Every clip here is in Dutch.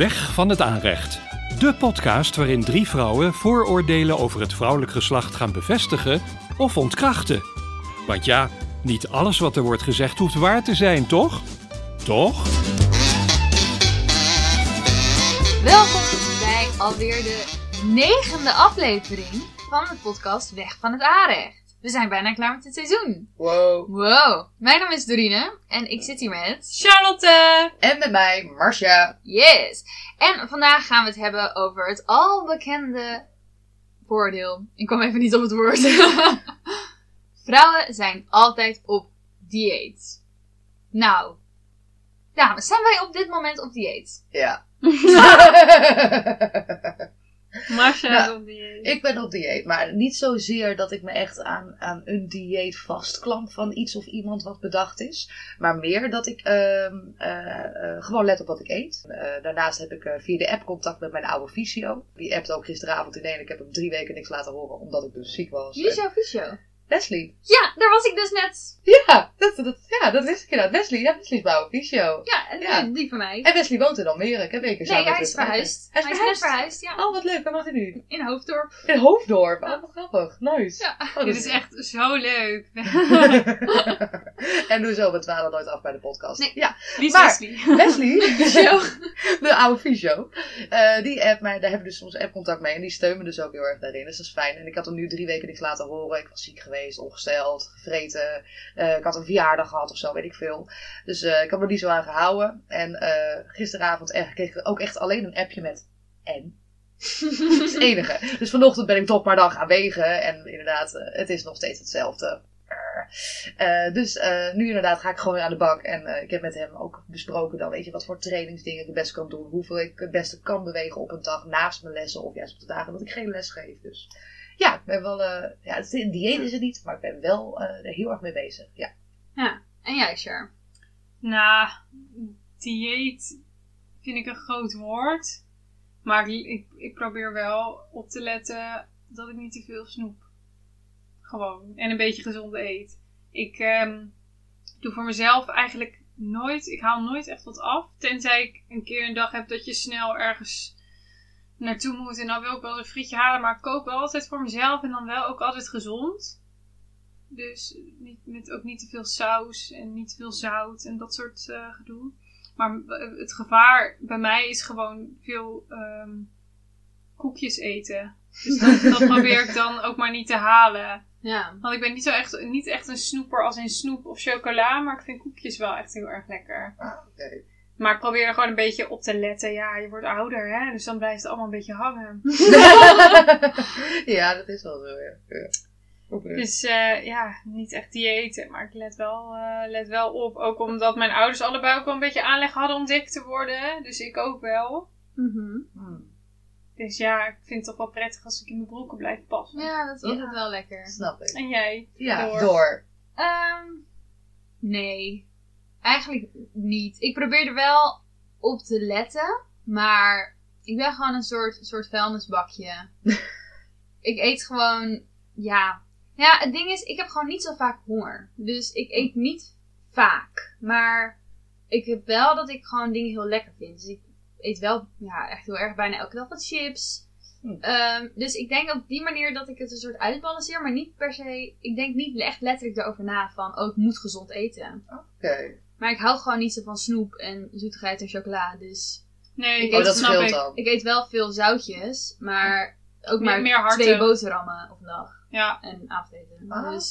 Weg van het aanrecht. De podcast waarin drie vrouwen vooroordelen over het vrouwelijk geslacht gaan bevestigen of ontkrachten. Want ja, niet alles wat er wordt gezegd hoeft waar te zijn, toch? Toch? Welkom bij alweer de negende aflevering van de podcast Weg van het Aanrecht. We zijn bijna klaar met het seizoen. Wow. Wow. Mijn naam is Dorine en ik zit hier met... Charlotte! En met mij, Marcia. Yes! En vandaag gaan we het hebben over het albekende voordeel. Ik kwam even niet op het woord. Vrouwen zijn altijd op dieet. Nou, dames, zijn wij op dit moment op dieet? Ja. Marcia Ja. is op dieet. ik ben op dieet, maar niet zozeer dat ik me echt aan, aan een dieet vastklamp van iets of iemand wat bedacht is. Maar meer dat ik ehm, eh, eh, gewoon let op wat ik eet. Eh, daarnaast heb ik via de app contact met mijn oude fysio. Die appte ook gisteravond in Ik heb hem drie weken niks laten horen, omdat ik dus ziek was. Wie is jouw fysio? Wesley. Ja, daar was ik dus net. Ja, dat, dat, ja, dat wist ik inderdaad. Wesley, ja, Wesley is fysio. Ja, en Ja. die van mij. En Wesley woont in Almere. Ik heb één keer Nee, hij is verhuisd. Hij is net verhuisd? verhuisd, ja. Oh, wat leuk. Waar woont hij nu? In Hoofddorp. In Hoofddorp. Oh, wat grappig. Nice. Ja. Oh, Dit is echt zo leuk. en doe zo met Dwalen nooit af bij de podcast. Nee. Ja, Wie is Maar- Wesley? Wesley, de oude fysio, eh, die app mij, daar hebben we dus soms app-contact mee. En die steunen me dus ook heel erg daarin. Dus dat is fijn. En ik had hem nu drie weken niks laten horen. Ik was ziek geweest, ongesteld, gevreten. Eh, ik had een verjaardag gehad of zo, weet ik veel. Dus eh, ik had me niet zo aan gehouden. En eh, gisteravond kreeg ik ook echt alleen een appje met en. Dat is het enige. Dus vanochtend ben ik toch maar dan gaan wegen. En inderdaad, het is nog steeds hetzelfde. Dus nu inderdaad ga ik gewoon weer aan de bak. En ik heb met hem ook besproken dan, weet je, wat voor trainingsdingen ik het best kan doen. Hoeveel ik het beste kan bewegen op een dag naast mijn lessen. Of juist op de dagen dat ik geen les geef. Dus ja, ik ben wel, eh, ja, het, dieet is het niet. Maar ik ben wel eh, er heel erg mee bezig. Ja. En jij, Char? Nou, dieet vind ik een groot woord. Maar ik, ik, ik probeer wel op te letten dat ik niet te veel snoep. Gewoon. En een beetje gezond eet. Ik ehm, doe voor mezelf eigenlijk nooit, ik haal nooit echt wat af. Tenzij ik een keer een dag heb dat je snel ergens naartoe moet. En dan wil ik wel eens een frietje halen. Maar ik kook wel altijd voor mezelf. En dan wel ook altijd gezond. Dus niet, met ook niet te veel saus en niet te veel zout en dat soort eh, gedoe. Maar het gevaar bij mij is gewoon veel ehm, koekjes eten. Dus dat, dat probeer ik dan ook maar niet te halen. Ja. Want ik ben niet, zo echt, niet echt een snoeper als in snoep of chocola. Maar ik vind koekjes wel echt heel erg lekker. Ah, oké. Maar ik probeer er gewoon een beetje op te letten. Ja, je wordt ouder hè. Dus dan blijft het allemaal een beetje hangen. ja, dat is wel zo, ja. ja. Oké. Dus eh, ja, niet echt diëten, maar ik let wel, eh, let wel op. Ook omdat mijn ouders allebei ook wel een beetje aanleg hadden om dik te worden. Dus ik ook wel. Mhm. Hmm, Dus ja, ik vind het toch wel prettig als ik in mijn broeken blijf passen. Ja, dat is Ja. altijd wel lekker. snap ik. En jij? Ja, Door. door. Ehm, nee. Eigenlijk niet. Ik probeer er wel op te letten, maar ik ben gewoon een soort, soort vuilnisbakje. ik eet gewoon, ja. Ja, het ding is, ik heb gewoon niet zo vaak honger. Dus ik eet niet vaak. Maar ik heb wel dat ik gewoon dingen heel lekker vind. Dus ik eet wel, ja, echt heel erg bijna elke dag wat chips. Hm. Ehm, dus ik denk op die manier dat ik het een soort uitbalanceer, maar niet per se. Ik denk niet echt letterlijk erover na van, oh, ik moet gezond eten. Oké. Maar ik hou gewoon niet zo van snoep en zoetigheid en chocola. Dus Nee, Ik Oh, eet- dat snap scheelt ik. dan. ik eet wel veel zoutjes, maar ook Meer- maar meer twee boterhammen op een dag Ja, en avondeten. Ah, oké. dus,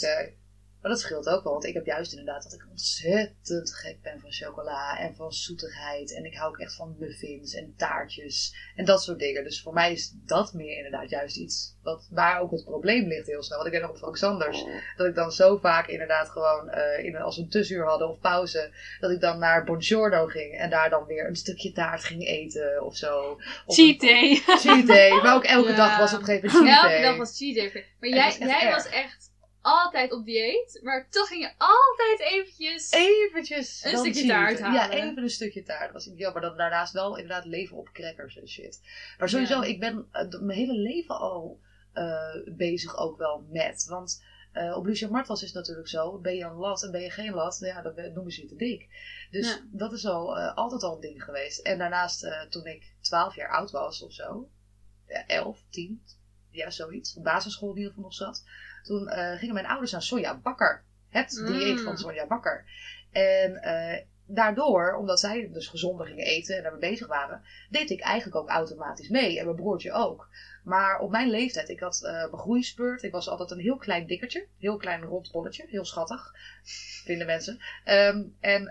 Maar dat scheelt ook wel, want ik heb juist inderdaad dat ik ontzettend gek ben van chocola en van zoetigheid. En ik hou ook echt van muffins en taartjes en dat soort dingen. Dus voor mij is dat meer inderdaad juist iets wat, waar ook het probleem ligt heel snel. Want ik weet nog op Frank Sanders, dat ik dan zo vaak inderdaad gewoon, eh, in, als we een tussenuur hadden of pauze, dat ik dan naar Buongiorno ging en daar dan weer een stukje taart ging eten of zo. Of cheat een- day. Cheat day, maar ook elke Ja. dag was op een gegeven moment cheat elke day. dag was cheat day. Maar jij, jij was echt altijd op dieet, maar toch ging je altijd eventjes... eventjes Een stukje taart halen. Ja, even een stukje taart. Was ja, maar dan daarnaast wel inderdaad leven op crackers en shit. Maar sowieso, Ja. ik ben eh, mijn hele leven al eh, bezig ook wel met. Want Eh, op Lucia Martels is het natuurlijk zo. Ben je een lat en ben je geen lat, ja, dan noemen ze je te dik. Dus Ja. dat is al, altijd al een ding geweest. En daarnaast, toen ik 12 jaar oud was of zo, ja, 11, 10, ja, zoiets, op basisschool in ieder geval nog zat, toen eh, gingen mijn ouders naar Sonja Bakker. Het Mm. dieet van Sonja Bakker. En eh, daardoor, omdat zij dus gezonder gingen eten en daarmee bezig waren, deed ik eigenlijk ook automatisch mee. En mijn broertje ook. Maar op mijn leeftijd, ik had eh mijn groeispurt. Ik was altijd een heel klein dikkertje. Heel klein rond bolletje. Heel schattig. Vinden mensen. Ehm, en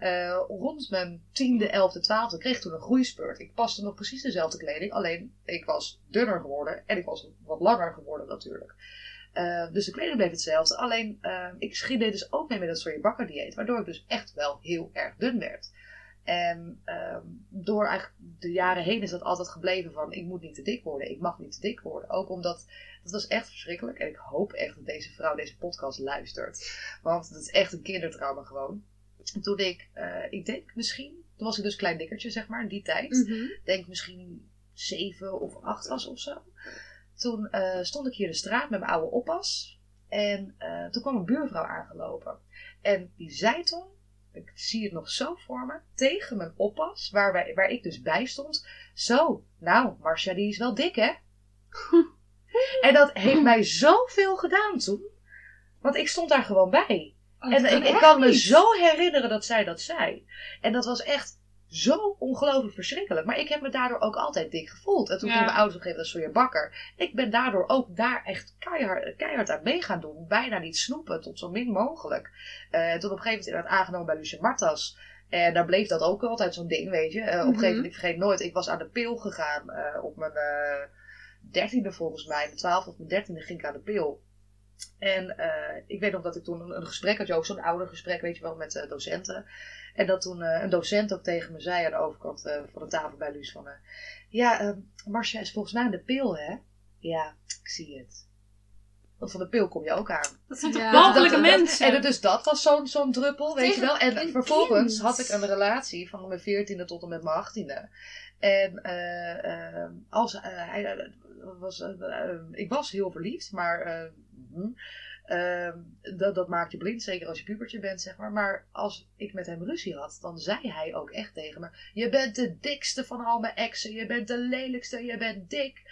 rond mijn tiende, elfde, twaalfde kreeg ik toen een groeispurt. Ik paste nog precies dezelfde kleding. Alleen ik was dunner geworden. En ik was wat langer geworden natuurlijk. Eh, dus de kleding bleef hetzelfde. Alleen eh, ik schiet dus ook mee met dat soort bakker dieet. Waardoor ik dus echt wel heel erg dun werd. En ehm, door eigenlijk de jaren heen is dat altijd gebleven van ik moet niet te dik worden, ik mag niet te dik worden. Ook omdat, dat was echt verschrikkelijk. En ik hoop echt dat deze vrouw deze podcast luistert. Want dat is echt een kindertrauma gewoon. En toen ik, eh, ik denk misschien, toen was ik dus klein dikkertje zeg maar, in die tijd. Mhm. denk misschien zeven of acht was of zo. Toen eh, stond ik hier de straat met mijn oude oppas. En eh, toen kwam een buurvrouw aangelopen. En die zei toen, ik zie het nog zo voor me, tegen mijn oppas, waar, wij, waar ik dus bij stond. Zo, nou, Marcia die is wel dik hè? en dat heeft mij zoveel gedaan toen. Want ik stond daar gewoon bij. Oh, En ik, ik kan me niet. zo herinneren dat zij dat zei. En dat was echt zo ongelooflijk verschrikkelijk. Maar ik heb me daardoor ook altijd dik gevoeld. En toen Ja. gingen mijn ouders op een gegeven moment naar Soja Bakker. Ik ben daardoor ook daar echt keihard, keihard aan mee gaan doen. Bijna niet snoepen, tot zo min mogelijk. Eh tot op een gegeven moment inderdaad aangenomen bij Lucia Martas. En daar bleef dat ook altijd zo'n ding, weet je. Eh, Op een gegeven Mhm. moment, ik vergeet nooit, ik was aan de pil gegaan eh, op mijn dertiende volgens mij. Mijn twaalfde of mijn dertiende ging ik aan de pil. En ik weet nog dat ik toen een, een gesprek had, je ook zo'n ouder gesprek, weet je wel, met docenten. En dat toen eh, een docent ook tegen me zei aan de overkant eh, van de tafel bij Luus van... eh, ja, Marcia is volgens mij aan de pil, hè? Ja, ik zie het. Want van de pil kom je ook aan. Dat zijn toch Ja. walgelijke Dat- dat- mensen? En dus dat was zo'n zo'n druppel, weet je wel. En vervolgens kind. had ik een relatie van mijn veertiende tot en met mijn achttiende. En eh, eh, als, hij was, ik was heel verliefd, maar eh, hm, eh, dat, dat maakt je blind, zeker als je pubertje bent, zeg maar. Maar als ik met hem ruzie had, dan zei hij ook echt tegen me: Je bent de dikste van al mijn exen, je bent de lelijkste, je bent dik.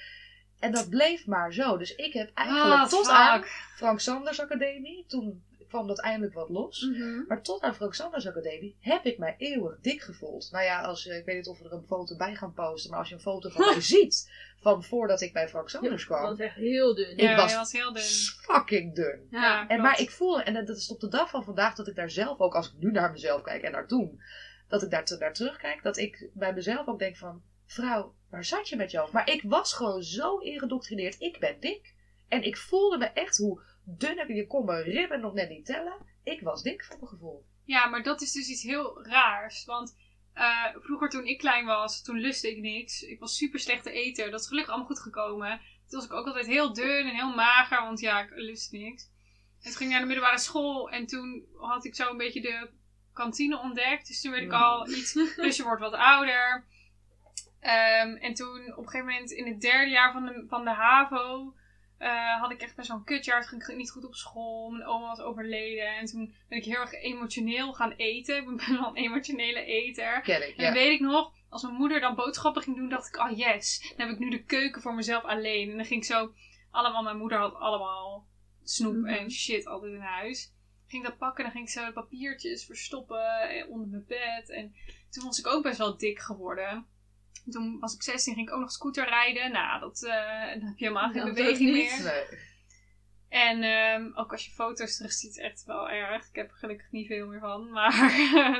En dat bleef maar zo. Dus ik heb eigenlijk Ah, tot fuck. aan Frank Sanders Academie, toen kwam dat eindelijk wat los. Mhm. Maar tot aan Frank Sanders Academie heb ik mij eeuwig dik gevoeld. Nou ja, als, eh, ik weet niet of we er een foto bij gaan posten, maar als je een foto van mij ziet van voordat ik bij Frank Sanders Dat kwam, was echt heel dun. ja, ik was- heel dun. fucking dun. Ja. En, maar ik voel, en dat is tot de dag van vandaag, dat ik daar zelf ook, als ik nu naar mezelf kijk en naar toen, dat ik daar, te- naar terugkijk, dat ik bij mezelf ook denk van, vrouw, waar zat je met jou? Maar ik was gewoon zo ingedoctrineerd, ik ben dik. En ik voelde me echt hoe dun ik, je kon mijn ribben nog net niet tellen. Ik was dik voor mijn gevoel. Ja, maar dat is dus iets heel raars. Want eh, vroeger toen ik klein was, toen lustte ik niks. Ik was super slechte eter. Dat is gelukkig allemaal goed gekomen. Toen was ik ook altijd heel dun en heel mager, want ja, ik lust niks. En toen ging ik naar de middelbare school en toen had ik zo een beetje de kantine ontdekt. Dus toen werd ik al iets, dus je wordt wat ouder. Ehm, en toen op een gegeven moment in het derde jaar van de, van de HAVO eh, had ik echt best wel een kutjaar. Het ging niet goed op school. Mijn oma was overleden. En toen ben ik heel erg emotioneel gaan eten. Ik ben wel een emotionele eter. Ken ik, En ja. weet ik nog, als mijn moeder dan boodschappen ging doen, dacht ik, oh yes, dan heb ik nu de keuken voor mezelf alleen. En dan ging ik zo, allemaal, mijn moeder had allemaal snoep Mhm. en shit altijd in huis. Ging ik dat pakken, dan ging ik zo de papiertjes verstoppen eh, onder mijn bed. En toen was ik ook best wel dik geworden. Toen was ik 16, ging ik ook nog scooter rijden. Nou, dat, eh, dan heb je helemaal geen beweging meer. En ehm, ook als je foto's terug ziet, echt wel erg. Ik heb er gelukkig niet veel meer van, maar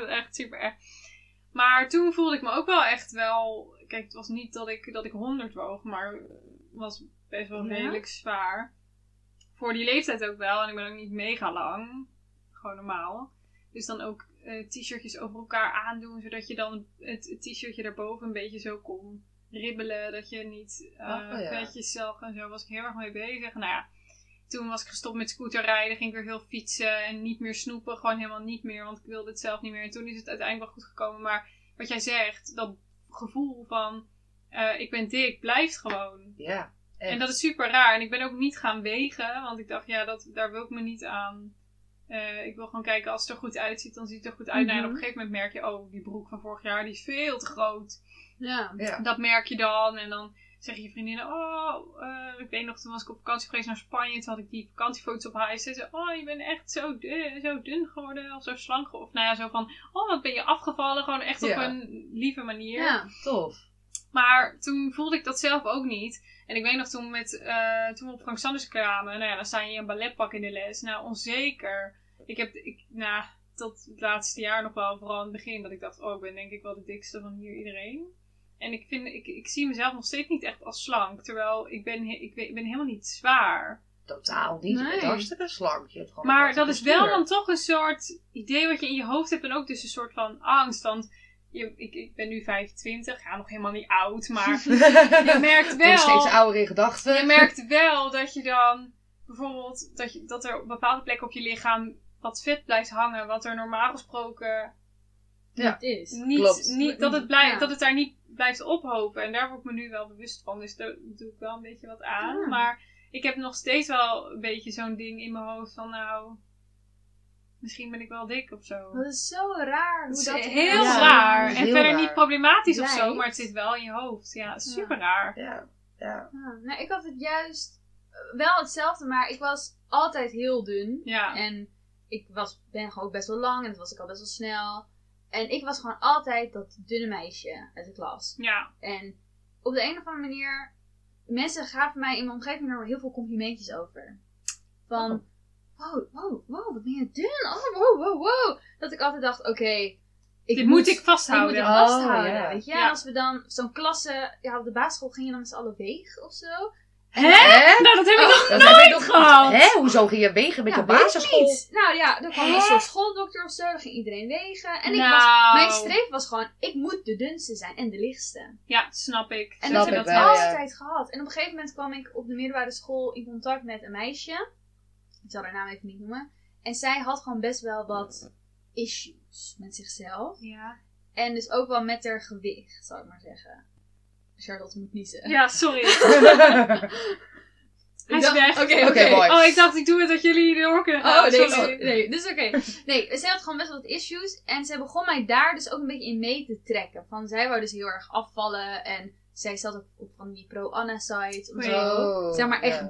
echt super erg. Maar toen voelde ik me ook wel echt wel. Kijk, het was niet dat ik, dat ik 100 woog, maar het was best wel Ja? redelijk zwaar. Voor die leeftijd ook wel. En ik ben ook niet mega lang. Gewoon normaal. Dus dan ook eh, t-shirtjes over elkaar aandoen, zodat je dan het, t-shirtje daarboven een beetje zo kon ribbelen. Dat je niet eh Oh, ja. vetjes zag en zo. Was ik heel erg mee bezig. Nou ja, toen was ik gestopt met scooterrijden, ging ik weer veel fietsen en niet meer snoepen. Gewoon helemaal niet meer, want ik wilde het zelf niet meer. En toen is het uiteindelijk wel goed gekomen. Maar wat jij zegt, dat gevoel van eh, ik ben dik, blijft gewoon. Ja. Echt. En dat is super raar. En ik ben ook niet gaan wegen, want ik dacht, ja, dat, daar wil ik me niet aan. Eh, ik wil gewoon kijken, als het er goed uitziet, dan ziet het er goed uit. Nou, en op een Mhm. gegeven moment merk je, oh, die broek van vorig jaar, die is veel te groot. Ja. Ja. Dat merk je dan. En dan zeggen je vriendinnen, oh, eh, ik weet nog, toen was ik op vakantie geweest naar Spanje. Toen had ik die vakantiefoto's op huis. Ze zei, oh, je bent echt zo dun, zo dun geworden, of zo slank. Of nou ja, zo van, oh, wat ben je afgevallen. Gewoon echt op een lieve manier. Ja. Tof. Maar toen voelde ik dat zelf ook niet. En ik weet nog toen, met, eh, toen we op Frank Sanders kwamen, nou ja, dan sta je een balletpak in de les. Nou, onzeker. Ik heb, ik, nou, tot het laatste jaar nog wel, vooral in het begin, dat ik dacht, oh, ik ben denk ik wel de dikste van hier iedereen. En ik, vind, ik, ik zie mezelf nog steeds niet echt als slank. Terwijl ik ben, ik, ben- ik ben helemaal niet zwaar. Totaal niet. Nee. hartstikke slank. Je Maar dat is wel dan toch een soort idee wat je in je hoofd hebt. En ook dus een soort van angst. Want je, ik, ik ben nu 25, ja, nog helemaal niet oud. Maar je merkt wel... steeds ouder in gedachten. Je merkt wel dat je dan bijvoorbeeld dat, je, dat er op bepaalde plekken op je lichaam wat vet blijft hangen, wat er normaal gesproken Ja. Is. niet, Klopt. niet dat, het blijft, Ja. dat het daar niet blijft ophopen. En daar word ik me nu wel bewust van. Dus daar doe ik wel een beetje wat aan. Ja. Maar ik heb nog steeds wel een beetje zo'n ding in mijn hoofd van nou, misschien ben ik wel dik of zo. Dat is zo raar hoe Dat heel Ja, raar. heel En verder raar. niet problematisch of zo, maar het zit wel in je hoofd. Ja, super raar. Ja. Ja. Ja, nee, ik had het juist eh, wel hetzelfde, maar ik was altijd heel dun. Ja. En ik was, ben gewoon ook best wel lang en dat was ik al best wel snel. En ik was gewoon altijd dat dunne meisje uit de klas. Ja. En op de een of andere manier, mensen gaven mij in mijn omgeving er heel veel complimentjes over. Van, wow, wow, wow, wat ben je dun? Oh, wow, wow, wow. Dat ik altijd dacht, oké, ik Dit moet ik vasthouden. Ik moet Oh, het vasthouden, ja. weet je. Ja. En als we dan zo'n klasse, ja, op de basisschool ging je dan met z'n allen wegen of zo. Hè? Hè? Nou, dat heb ik nog Dat heb ik nog gehad. Hè? Hoezo ging je wegen met ja, je basisschool? niet. Nou ja, dan kwam Hè? een soort schooldokter of zo, dan ging iedereen wegen. En ik was, Nou. mijn streef was gewoon, ik moet de dunste zijn en de lichtste. Ja, snap ik. En Snap dat heb ik wel, ja. altijd gehad. En op een gegeven moment kwam ik op de middelbare school in contact met een meisje. Ik zal haar naam even niet noemen. En zij had gewoon best wel wat issues met zichzelf. Ja. En dus ook wel met haar gewicht, zal ik maar zeggen. Charlotte moet niezen. ja, sorry. Hij is weg. Oké, Oké, mooi. Oh, ik dacht, ik doe het dat jullie door kunnen gaan. Oh, nee, sorry. oh, nee, dus oké. Nee, zij had gewoon best wel wat issues. En ze begon mij daar dus ook een beetje in mee te trekken. Van, zij wou dus heel erg afvallen. En zij zat ook op van die zo. Oh, Zeg maar echt.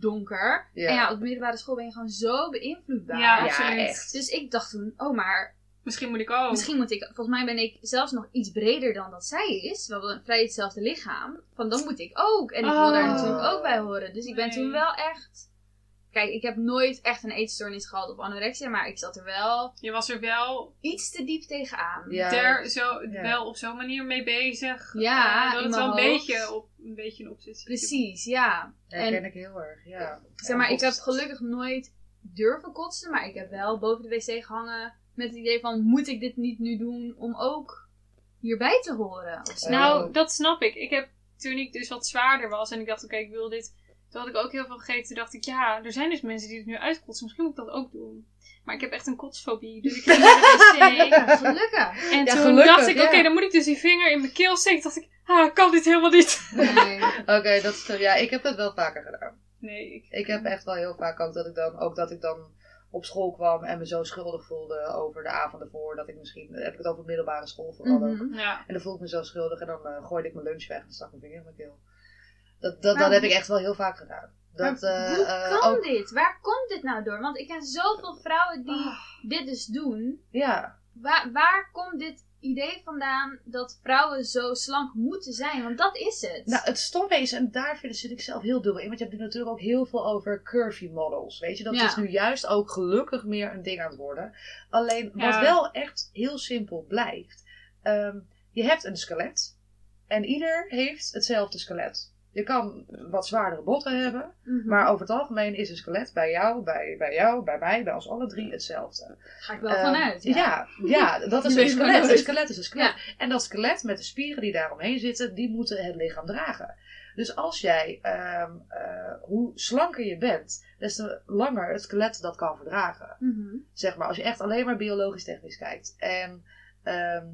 Donker. Ja. En ja, op de middelbare school ben je gewoon zo beïnvloedbaar. Ja, echt. Dus ik dacht toen, oh maar Misschien moet ik ook. misschien moet ik, volgens mij ben ik zelfs nog iets breder dan dat zij is. We hebben vrij hetzelfde lichaam. Van dan moet ik ook. En ik wil daar Oh. natuurlijk ook bij horen. Dus ik ben toen wel echt. Kijk, ik heb nooit echt een eetstoornis gehad of anorexia, maar ik zat er wel Je was er wel, iets te diep tegenaan. Ja. ter, zo, Ja. wel op zo'n manier mee bezig. Ja, Eh, dat het wel een beetje, op, een beetje een obsessie Precies, ja. Herken En ik heel erg, ja. zeg maar, Ja, ik heb gelukkig nooit durven kotsen, maar ik heb wel boven de wc gehangen met het idee van, moet ik dit niet nu doen om ook hierbij te horen? Nou, dat snap ik. Ik heb toen ik dus wat zwaarder was en ik dacht, oké, ik wil dit. Toen had ik ook heel veel gegeten. Toen dacht ik, ja, er zijn dus mensen die het nu uitkotsen. Misschien moet ik dat ook doen. Maar ik heb echt een kotsfobie. Dus ik ging naar de wc. Ja, gelukkig. En Ja, toen gelukkig, dacht ik, ja. oké, dan moet ik dus die vinger in mijn keel steken. dacht ik, ah, ik kan dit helemaal niet. Nee. Oké, dat is ja, ik heb dat wel vaker gedaan. Nee, ik, Ik heb echt wel heel vaak ook dat ik dan, ook dat ik dan op school kwam en me zo schuldig voelde over de avond ervoor. Dat ik misschien, heb ik het over middelbare school vooral ook. Mhm. ja. En dan voelde ik me zo schuldig en dan eh, gooide ik mijn lunch weg en stak mijn vinger in mijn keel. Dat, dat, Maar dat heb hoe- ik echt wel heel vaak gedaan. Dat, Maar eh, hoe eh, kan ook, dit? Waar komt dit nou door? Want ik ken zoveel vrouwen die Ah. dit dus doen. ja, Waar, waar komt dit idee vandaan dat vrouwen zo slank moeten zijn? Want dat is het. Nou, het stomme is, en daar vind, zit ik zelf heel dubbel in, want je hebt nu natuurlijk ook heel veel over curvy models. Weet je, dat Ja. is nu juist ook gelukkig meer een ding aan het worden. Alleen, wat Ja. wel echt heel simpel blijft. ehm, je hebt een skelet en ieder heeft hetzelfde skelet. Je kan wat zwaardere botten hebben, Mhm. maar over het algemeen is een skelet bij jou, bij, bij jou, bij mij, bij ons alle drie hetzelfde. Ga ik wel Ehm, vanuit. Ja. Ja, ja, dat is een skelet. Een skelet is een skelet. En dat skelet met de spieren die daaromheen zitten, die moeten het lichaam dragen. Dus als jij, ehm, eh, hoe slanker je bent, des te langer het skelet dat kan verdragen. Mhm. Zeg maar, als je echt alleen maar biologisch technisch kijkt. En ehm,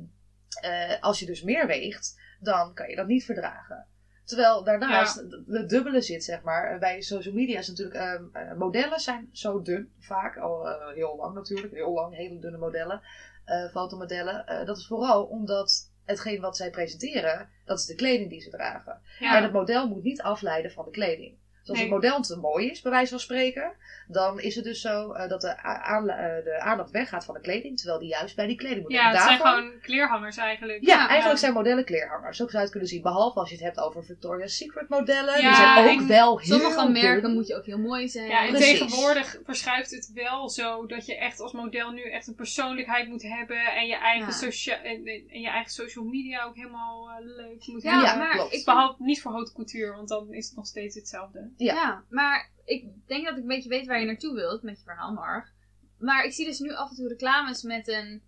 eh, als je dus meer weegt, dan kan je dat niet verdragen. Terwijl daarnaast de, de dubbele zit, zeg maar. Eh, Bij social media is natuurlijk... ehm, eh, modellen zijn zo dun, vaak. Al eh, heel lang natuurlijk. Heel lang, hele dunne modellen. eh, fotomodellen. Dat is vooral omdat hetgeen wat zij presenteren... dat is de kleding die ze dragen. Ja. En het model moet niet afleiden van de kleding. Dus als Nee. het model te mooi is, bij wijze van spreken, dan is het dus zo eh, dat de, a- aanla- eh, de aandacht weggaat van de kleding, terwijl die juist bij die kleding moet. Ja, het zijn gewoon kleerhangers eigenlijk. Ja, eigenlijk zijn modellen kleerhangers. Zo zou je het kunnen zien. Behalve als je het hebt over Victoria's Secret modellen. Ja, die zijn ook en wel heel Sommige merken dun. moet je ook heel mooi zijn. Ja, en Precies. tegenwoordig verschuift het wel zo dat je echt als model nu echt een persoonlijkheid moet hebben en je eigen, Ja. socia en, en je eigen social media ook helemaal eh, leuk moet Ja, hebben. Ja, maar klopt. ik Behalve niet voor haute couture, want dan is het nog steeds hetzelfde. Ja. Ja. maar ik denk dat ik een beetje weet waar je naartoe wilt met je verhaal, Marg. Maar ik zie dus nu af en toe reclames met een,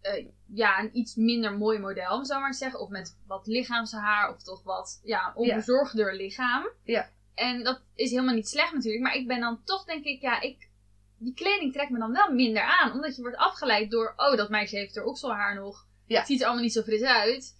eh, ja, een iets minder mooi model, om zo maar te zeggen. Of met wat lichaamshaar, of toch wat ja, onverzorgder lichaam. Ja. En dat is helemaal niet slecht natuurlijk, maar ik ben dan toch, denk ik, ja, ik, die kleding trekt me dan wel minder aan. Omdat je wordt afgeleid door, oh, dat meisje heeft er okselhaar nog. Ja. Het ziet er allemaal niet zo fris uit.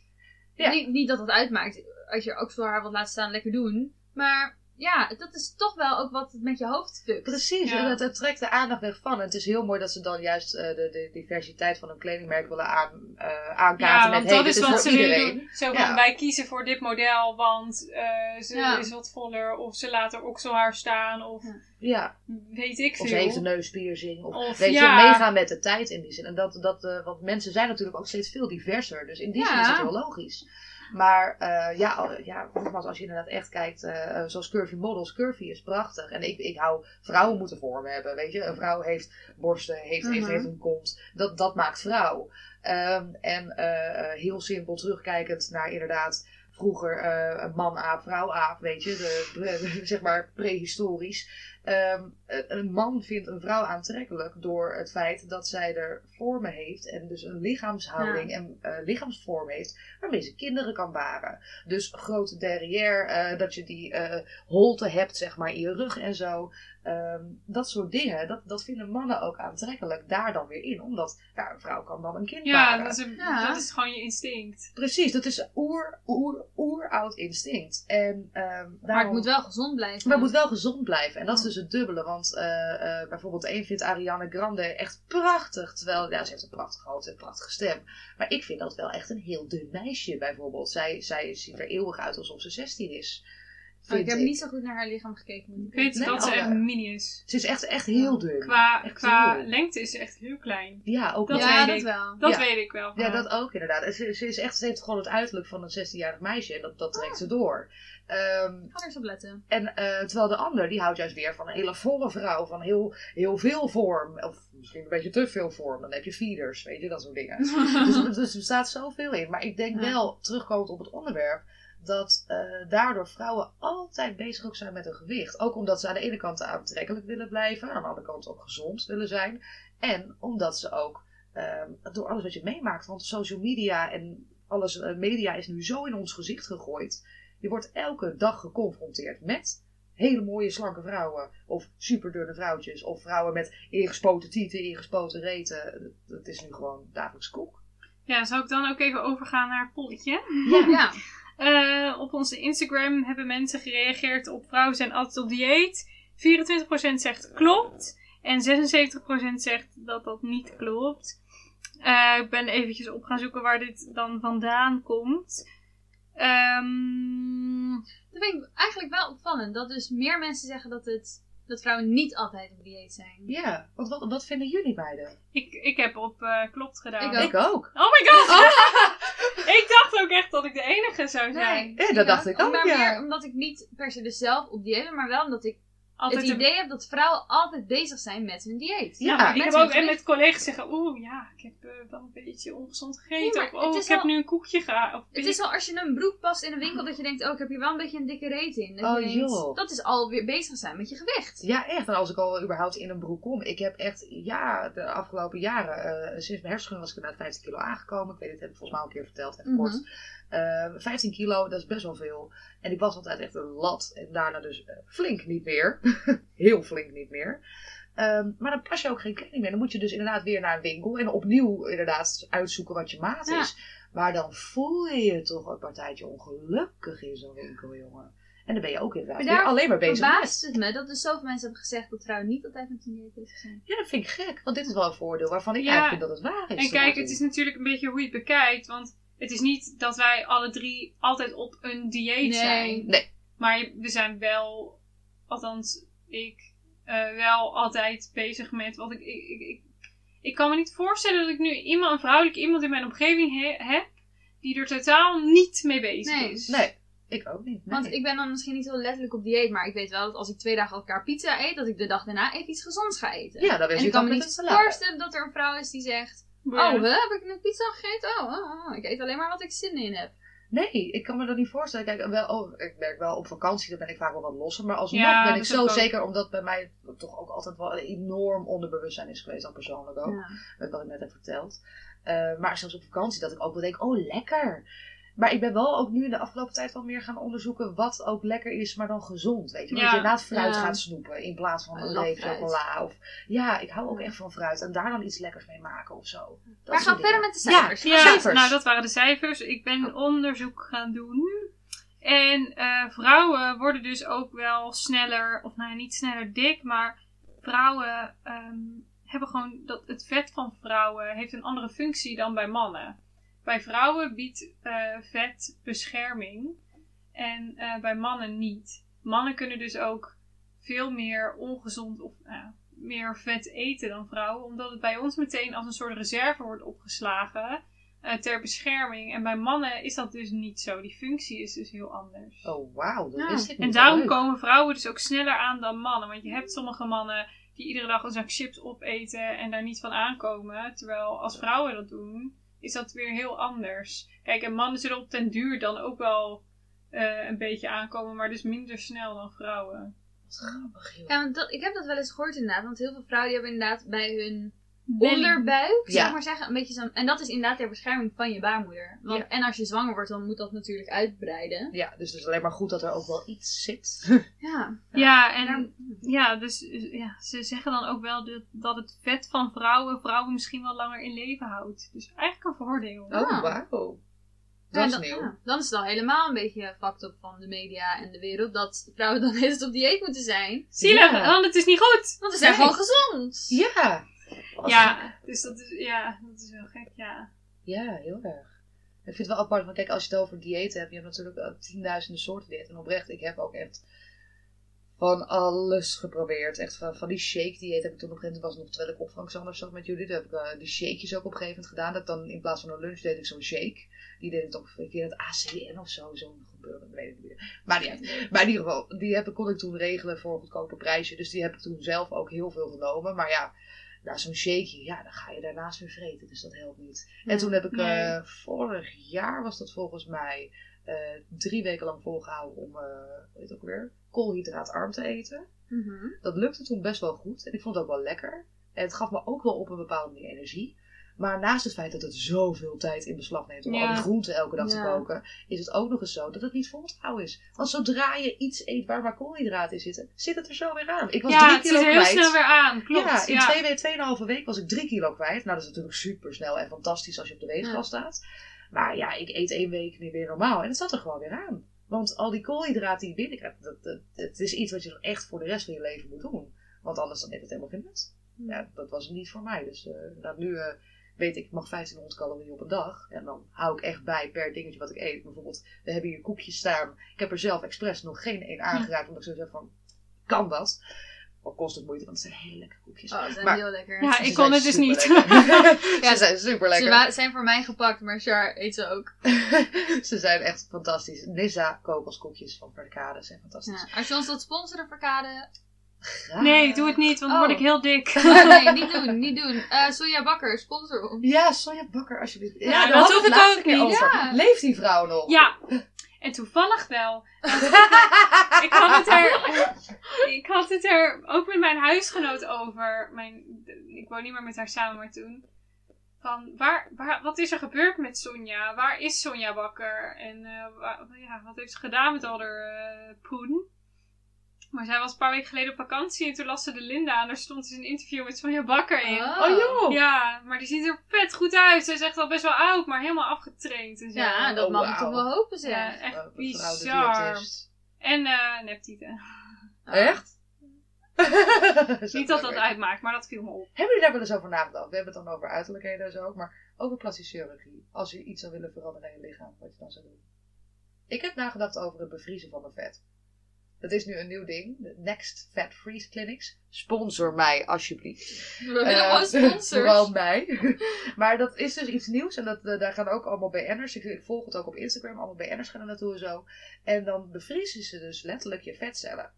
Ja. Niet, niet dat dat uitmaakt. Als je okselhaar wilt laten staan, lekker doen. Maar ja, dat is toch wel ook wat het met je hoofd fukt. Precies, Ja. en het, het trekt de aandacht weg van. En het is heel mooi dat ze dan juist eh, de, de diversiteit van een kledingmerk willen aan, eh aankaarten Ja, met want hey, dat is wat voor ze willen iedereen. doen. Zo van, Ja. wij kiezen voor dit model, want eh, ze Ja. is wat voller. Of ze laten okselhaar staan. Of Ja. Ja, weet ik of veel. ze heeft een neuspiercing. Of, Of, weet ja. je, meegaan met de tijd in die zin. En dat, dat, eh, want mensen zijn natuurlijk ook steeds veel diverser. Dus in die Ja. zin is het heel logisch. Maar eh, ja, ja, nogmaals, als je inderdaad echt kijkt, eh, zoals Curvy Models, Curvy is prachtig. En ik, ik hou, vrouwen moeten vormen hebben, weet je. Een vrouw heeft borsten, heeft, heeft, Mhm. heeft een kont. Dat, dat maakt vrouw. Ehm, en eh, heel simpel terugkijkend naar inderdaad vroeger man-aap, vrouw-aap, weet je. De, de- zeg maar prehistorisch. Ehm, een man vindt een vrouw aantrekkelijk door het feit dat zij er vormen heeft en dus een lichaamshouding en eh, lichaamsvorm heeft waarmee ze kinderen kan baren. Dus grote derrière, eh, dat je die eh, holte hebt zeg maar in je rug en zo. Ehm, dat soort dingen, dat, dat vinden mannen ook aantrekkelijk daar dan weer in. Omdat ja, een vrouw kan dan een kind Ja, baren. dat is, een- Ja. dat is gewoon je instinct. Precies, dat is oer, oer, oeroud instinct. En, ehm Maar het daarom- moet wel gezond blijven. maar het moet wel gezond blijven. En dat is dus het dubbele. Want eh, eh, bijvoorbeeld één vindt Ariana Grande echt prachtig. Terwijl, ja, ze heeft een prachtige hoofd en een prachtige stem. Maar ik vind dat wel echt een heel dun meisje bijvoorbeeld. Zij, zij ziet er eeuwig uit alsof ze 16 is. Oh, ik heb niet zo goed naar haar lichaam gekeken. Ik weet Nee, dat ze echt mini is. Ze is echt, echt heel dun. Qua, Echt qua heel. lengte is ze echt heel klein. Ja, ook Dat ja, weet dat ik. wel. Dat Ja. weet ik wel. van Ja, dat ook inderdaad. Ze, ze, is echt, ze heeft gewoon het uiterlijk van een 16-jarig meisje. En dat, dat trekt ze door. Ehm, Ik ga er eens op letten. En eh, terwijl de ander, die houdt juist weer van een hele volle vrouw, van heel, heel veel vorm. Of misschien een beetje te veel vorm. Dan heb je feeders, weet je, dat soort dingen. dus, dus er staat zoveel in. Maar ik denk Ja. wel, terugkomend op het onderwerp, dat eh, daardoor vrouwen altijd bezig ook zijn met hun gewicht. Ook omdat ze aan de ene kant aantrekkelijk willen blijven, aan de andere kant ook gezond willen zijn. En omdat ze ook, ehm, door alles wat je meemaakt, want social media en alles, eh, media is nu zo in ons gezicht gegooid. Je wordt elke dag geconfronteerd met hele mooie slanke vrouwen. Of superdunne vrouwtjes. Of vrouwen met ingespoten tieten, ingespoten reten. Dat- is nu gewoon dagelijks koek. Ja, zou ik dan ook even overgaan naar het polletje? Ja. Eh, op onze Instagram hebben mensen gereageerd op vrouwen zijn altijd op dieet. 24% zegt klopt. En 76% zegt dat dat niet klopt. Eh, ik ben eventjes op gaan zoeken waar dit dan vandaan komt. Ehm, Dat vind ik eigenlijk wel opvallend. Dat dus meer mensen zeggen dat, het, dat vrouwen niet altijd op dieet zijn. Ja, want wat, wat vinden jullie beiden? ik, ik heb op eh, klopt gedaan. Ik ook. Ik ook. Oh my god! ik dacht ook echt dat ik de enige zou zijn. Ja, dat dacht ik ook, Maar ja. meer omdat ik niet per se dus zelf op ben, maar wel omdat ik Altijd het een- idee heb dat vrouwen altijd bezig zijn met hun dieet. Ja, Ja, ik heb ook en met collega's zeggen, oeh ja, ik heb eh, wel een beetje ongezond gegeten. Nee, of oh, ik heb nu een koekje gehaald. Of, Het is wel als je een broek past in een winkel dat je denkt, oh ik heb hier wel een beetje een dikke reet in. Dat, Oh, je denkt, joh. dat is alweer bezig zijn met je gewicht. Ja, echt. En als ik al überhaupt in een broek kom. Ik heb echt, ja, de afgelopen jaren, eh, sinds mijn hersenschudding was ik inderdaad 15 kilo aangekomen. Ik weet het, heb ik volgens mij al een keer verteld, even Mhm. kort. Eh, 15 kilo, dat is best wel veel. En ik was altijd echt een lat. En daarna dus eh, flink niet meer. Heel flink niet meer. Ehm, maar dan pas je ook geen kleding meer. Dan moet je dus inderdaad weer naar een winkel en opnieuw inderdaad uitzoeken wat je maat Ja. is. Maar dan voel je je toch een partijtje ongelukkig in zo'n winkel, jongen. En dan ben je ook inderdaad Maar weer daar alleen maar bezig met Verbaast het me dat er zoveel mensen hebben gezegd dat vrouwen niet altijd met een bezig zijn. Ja, dat vind ik gek. Want dit is wel een voordeel waarvan ik Ja. eigenlijk vind dat het waar is. En kijk, het is natuurlijk een beetje hoe je het bekijkt. Want het is niet dat wij alle drie altijd op een dieet Nee. zijn. Nee. Maar we zijn wel, althans ik, eh, wel altijd bezig met wat ik, ik, ik, ik. ik kan me niet voorstellen dat ik nu iemand, een vrouwelijk iemand in mijn omgeving he- heb. die er totaal niet mee bezig Nee. is. Nee, ik ook niet. Nee. Want ik ben dan misschien niet zo letterlijk op dieet, maar ik weet wel dat als ik twee dagen elkaar pizza eet, dat ik de dag daarna even iets gezonds ga eten. Ja, dan wens en je ik kan me niet voorstellen dat er een vrouw is die zegt: Oh, hè, heb ik net pizza gegeten? Oh, oh, oh, ik eet alleen maar wat ik zin in heb. Nee, ik kan me dat niet voorstellen. Kijk, wel, oh, ik merk wel op vakantie, dan ben ik vaak wel wat losser. Maar alsnog Ja, ben ik zo ook. zeker, omdat bij mij toch ook altijd wel een enorm onderbewustzijn is geweest, dan persoonlijk ook. Ja. Met wat ik net heb verteld. Eh, maar zelfs op vakantie dat ik ook wel denk, oh lekker. Maar ik ben wel ook nu in de afgelopen tijd wel meer gaan onderzoeken wat ook lekker is, maar dan gezond. Weet je, Ja. je inderdaad fruit Ja. gaat snoepen in plaats van een reep chocola. Of, ja, ik hou ook echt van fruit en daar dan iets lekkers mee maken of zo. Dat Maar gaan verder met de cijfers. Ja, cijfers. nou dat waren de cijfers. Ik ben onderzoek gaan doen. En eh, vrouwen worden dus ook wel sneller, of nou niet sneller dik, maar vrouwen ehm, hebben gewoon dat het vet van vrouwen heeft een andere functie dan bij mannen. Bij vrouwen biedt eh, vet bescherming en eh, bij mannen niet. Mannen kunnen dus ook veel meer ongezond of ja, meer vet eten dan vrouwen, omdat het bij ons meteen als een soort reserve wordt opgeslagen eh, ter bescherming. En bij mannen is dat dus niet zo. Die functie is dus heel anders. Oh, wauw, dat Ja. ik niet. En daarom Leuk. komen vrouwen dus ook sneller aan dan mannen. Want je hebt sommige mannen die iedere dag een zak chips opeten en daar niet van aankomen. Terwijl als vrouwen dat doen, is dat weer heel anders. Kijk, en mannen zullen op den duur dan ook wel eh, een beetje aankomen, maar dus minder snel dan vrouwen. Wat grappig, joh. Ja, want dat, ik heb dat wel eens gehoord inderdaad. Want heel veel vrouwen die hebben inderdaad bij hun. Onderbuik, Ja. zeg maar zeggen, een beetje zo'n... En dat is inderdaad ter bescherming van je baarmoeder. Want, Ja. En als je zwanger wordt, dan moet dat natuurlijk uitbreiden. Ja, dus het is alleen maar goed dat er ook wel iets zit. Ja. Ja, en ja, dus ja, ze zeggen dan ook wel dat, dat het vet van vrouwen vrouwen misschien wel langer in leven houdt. Dus eigenlijk een voordeel. Oh, Ah. wauw. Ja, Dat is dan, nieuw. ja, dan is het al helemaal een beetje fucked up van de media en de wereld dat vrouwen dan eens op dieet moeten zijn. Zielig, Ja. want het is niet goed. Want ze zijn gewoon gezond. Ja. Ja, dus dat is, ja, dat is wel gek, ja. Ja, heel erg. Ik vind het wel apart, want kijk, als je het over diëten hebt, je hebt natuurlijk tienduizenden soorten diëten. En oprecht, ik heb ook echt van alles geprobeerd. Echt van, van die shake dieet heb ik toen op een gegeven moment, was nog terwijl ik opvang zat zat met jullie, toen heb ik eh, die shakejes ook op een gegeven moment gedaan. Dat dan in plaats van een lunch deed ik zo'n shake. Die deed ik toch een keer het ACN of zo, zo'n gebeuren, weet ik niet meer. Maar niet uit. Maar in ieder geval, die heb, kon ik toen regelen voor een goedkoper prijsje. Dus die heb ik toen zelf ook heel veel genomen. Maar ja, na zo'n shakeje, ja, dan ga je daarnaast weer vreten. Dus dat helpt niet. En toen heb ik Nee. eh, vorig jaar, was dat volgens mij, eh, drie weken lang volgehouden om, eh weet ook weer, koolhydraatarm te eten. Mhm. Dat lukte toen best wel goed. En ik vond het ook wel lekker. En het gaf me ook wel op een bepaalde manier energie. Maar naast het feit dat het zoveel tijd in beslag neemt om Ja. al die groenten elke dag te koken, is het ook nog eens zo dat het niet vol te houden is. Want zodra je iets eet waar maar koolhydraten in zitten, zit het er zo weer aan. Ik was ja, drie het kilo zit er heel kwijt. snel weer aan, klopt. Ja, in twee, we- tweeënhalve week was ik drie kilo kwijt. Nou, dat is natuurlijk super snel en fantastisch als je op de weegschaal staat. Maar ja, ik eet één week niet weer normaal en het zat er gewoon weer aan. Want al die koolhydraten die je binnenkrijgt, dat, dat, het is iets wat je dan echt voor de rest van je leven moet doen. Want anders dan heeft het helemaal geen nut. Ja, dat was het niet voor mij. Dus nou, nu eh, weet ik, ik mag 1500 calorieën op een dag. En dan hou ik echt bij per dingetje wat ik eet. Bijvoorbeeld, we hebben hier koekjes staan. Ik heb er zelf expres nog geen één aangeraakt. Omdat ik zo zeg van, kan dat? Al kost het moeite, want het zijn hele lekkere koekjes. Oh, ze zijn Maar- heel lekker. Ja, Ze ik kon het dus niet. Ja, ze zijn super Ze lekker. wa- zijn voor mij gepakt, maar Char eet ze ook. ze zijn echt fantastisch. Nissa kokoskoekjes van Verkade zijn fantastisch. Ja. Als je ons wilt sponsoren, Verkade. Graag. Nee, doe het niet, want dan Oh. word ik heel dik. nee, niet doen, niet doen. Eh Soja Bakker, sponsor ons. Ja, Sonja Bakker, alsjeblieft. Ja, Ja, dat hoef ik ook keer niet. Ja. Leeft die vrouw nog? Ja, en toevallig wel. ik, had het er, ik had het er ook met mijn huisgenoot over. Mijn, ik woon niet meer met haar samen, maar toen. Van, waar, waar, wat is er gebeurd met Sonja? Waar is Sonja Bakker? En eh, ja, wat heeft ze gedaan met al haar eh, poen? Maar zij was een paar weken geleden op vakantie en toen las ze de Linda en daar stond dus een interview met Sonja Bakker in. Oh. Oh joh! Ja, maar die ziet er vet goed uit. Ze is echt al best wel oud, maar helemaal afgetraind en zo. Ja, dat Oh, mag ik toch wel hopen zeg. Ja, echt Oh, bizar. En eh neptieten. Echt? Niet dat dat uitmaakt, maar dat viel me op. Hebben jullie daar wel eens over nagedacht? We hebben het dan over uiterlijkheden en zo, maar over plastische chirurgie. Als je iets zou willen veranderen in je lichaam, wat je dan zou doen. Ik heb nagedacht over het bevriezen van mijn vet. Dat is nu een nieuw ding. De Next Fat Freeze Clinics. Sponsor mij, alsjeblieft. We willen Eh, gewoon sponsors. Vooral mij. maar dat is dus iets nieuws. En dat, eh, daar gaan ook allemaal BN'ers. Ik, ik volg het ook op Instagram. Allemaal BN'ers gaan er naartoe en zo. En dan bevriezen ze dus letterlijk je vetcellen.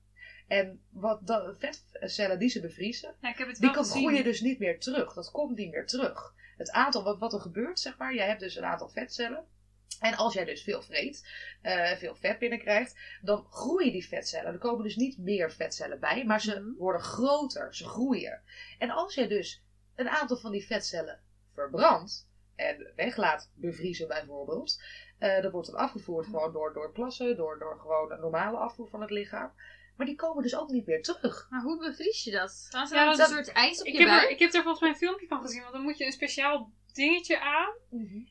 En wat dat, vetcellen die ze bevriezen, Ja, ik heb het die kan gezien. groeien dus niet meer terug. Dat komt niet meer terug. Het aantal, wat, wat er gebeurt, zeg maar. Jij hebt dus een aantal vetcellen. En als jij dus veel vreet, eh, veel vet binnenkrijgt, dan groeien die vetcellen. Er komen dus niet meer vetcellen bij, maar ze Mhm. worden groter, ze groeien. En als jij dus een aantal van die vetcellen verbrandt en weglaat bevriezen bijvoorbeeld, eh dan wordt het afgevoerd gewoon door, door plassen, door, door gewoon een normale afvoer van het lichaam. Maar die komen dus ook niet meer terug. Maar hoe bevries je dat? Gaan ze Ja, dan dat- een soort ijs op Ik je heb, er, buik? ik heb er volgens mij een filmpje van gezien, want dan moet je een speciaal dingetje aan.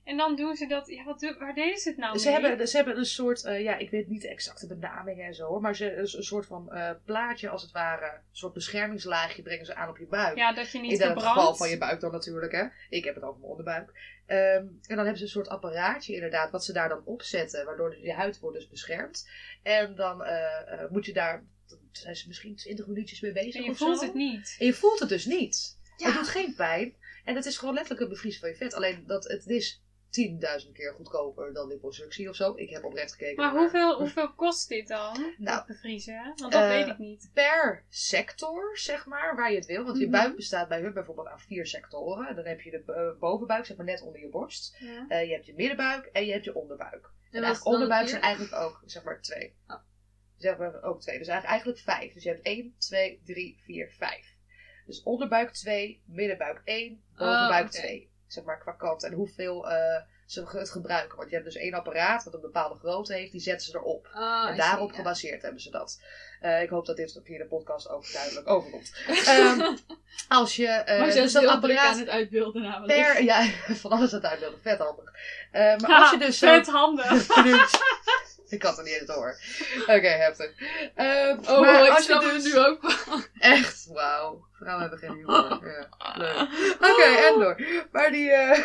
En dan doen ze dat. Ja, wat, waar deden ze het nou Ze mee? hebben, ze hebben een soort, eh, ja, ik weet niet de exacte benamingen en zo, hoor, maar ze, een, soort van eh, plaatje als het ware, een soort beschermingslaagje brengen ze aan op je buik. Ja, dat je niet in het verbrandt. geval van je buik dan natuurlijk, hè. Ik heb het over mijn onderbuik. Ehm, en dan hebben ze een soort apparaatje inderdaad, wat ze daar dan opzetten, waardoor dus je huid wordt dus beschermd. En dan eh, eh, moet je daar, dan zijn ze misschien 20 minuutjes mee bezig En je of voelt zo. het niet. En je voelt het dus niet. Ja. Het doet geen pijn. En het is gewoon letterlijk een bevriezen van je vet. Alleen dat het is 10.000 keer goedkoper dan liposuctie of zo. Ik heb oprecht gekeken. Maar hoeveel, hoeveel kost dit dan? Nou, bevriezen? Want dat eh, weet ik niet. per sector, zeg maar, waar je het wil. Want je Mhm. buik bestaat bij hun bijvoorbeeld aan vier sectoren. Dan heb je de eh, bovenbuik, zeg maar net onder je borst. Ja. Eh, je hebt je middenbuik en je hebt je onderbuik. En, En onderbuik het zijn vier? eigenlijk ook, zeg maar, twee. Oh. Zeg maar ook twee. Dus eigenlijk, eigenlijk vijf. Dus je hebt 1, 2, 3, 4, 5. Dus onderbuik 2, middenbuik 1, bovenbuik Oh, oké. 2. Zeg maar qua kant. En hoeveel eh, ze het gebruiken. Want je hebt dus één apparaat wat een bepaalde grootte heeft. Die zetten ze erop. Oh, en daarop see, gebaseerd hebben ze dat. Eh, ik hoop dat dit via de podcast ook duidelijk overkomt. Ehm, als je... maar dus zijn dat druk aan apparaat het uitbeelden namelijk. per... Ja, van alles het uitbeelden. Vet handig. Eh, maar als je dus vet handig. ik had er niet eens door. Oké, heftig. Ehm, Oh, maar ik als je het dus... nu ook. Echt, wauw. Vrouwen hebben geen humor. Ja, leuk. Oké, en door. Maar die... eh,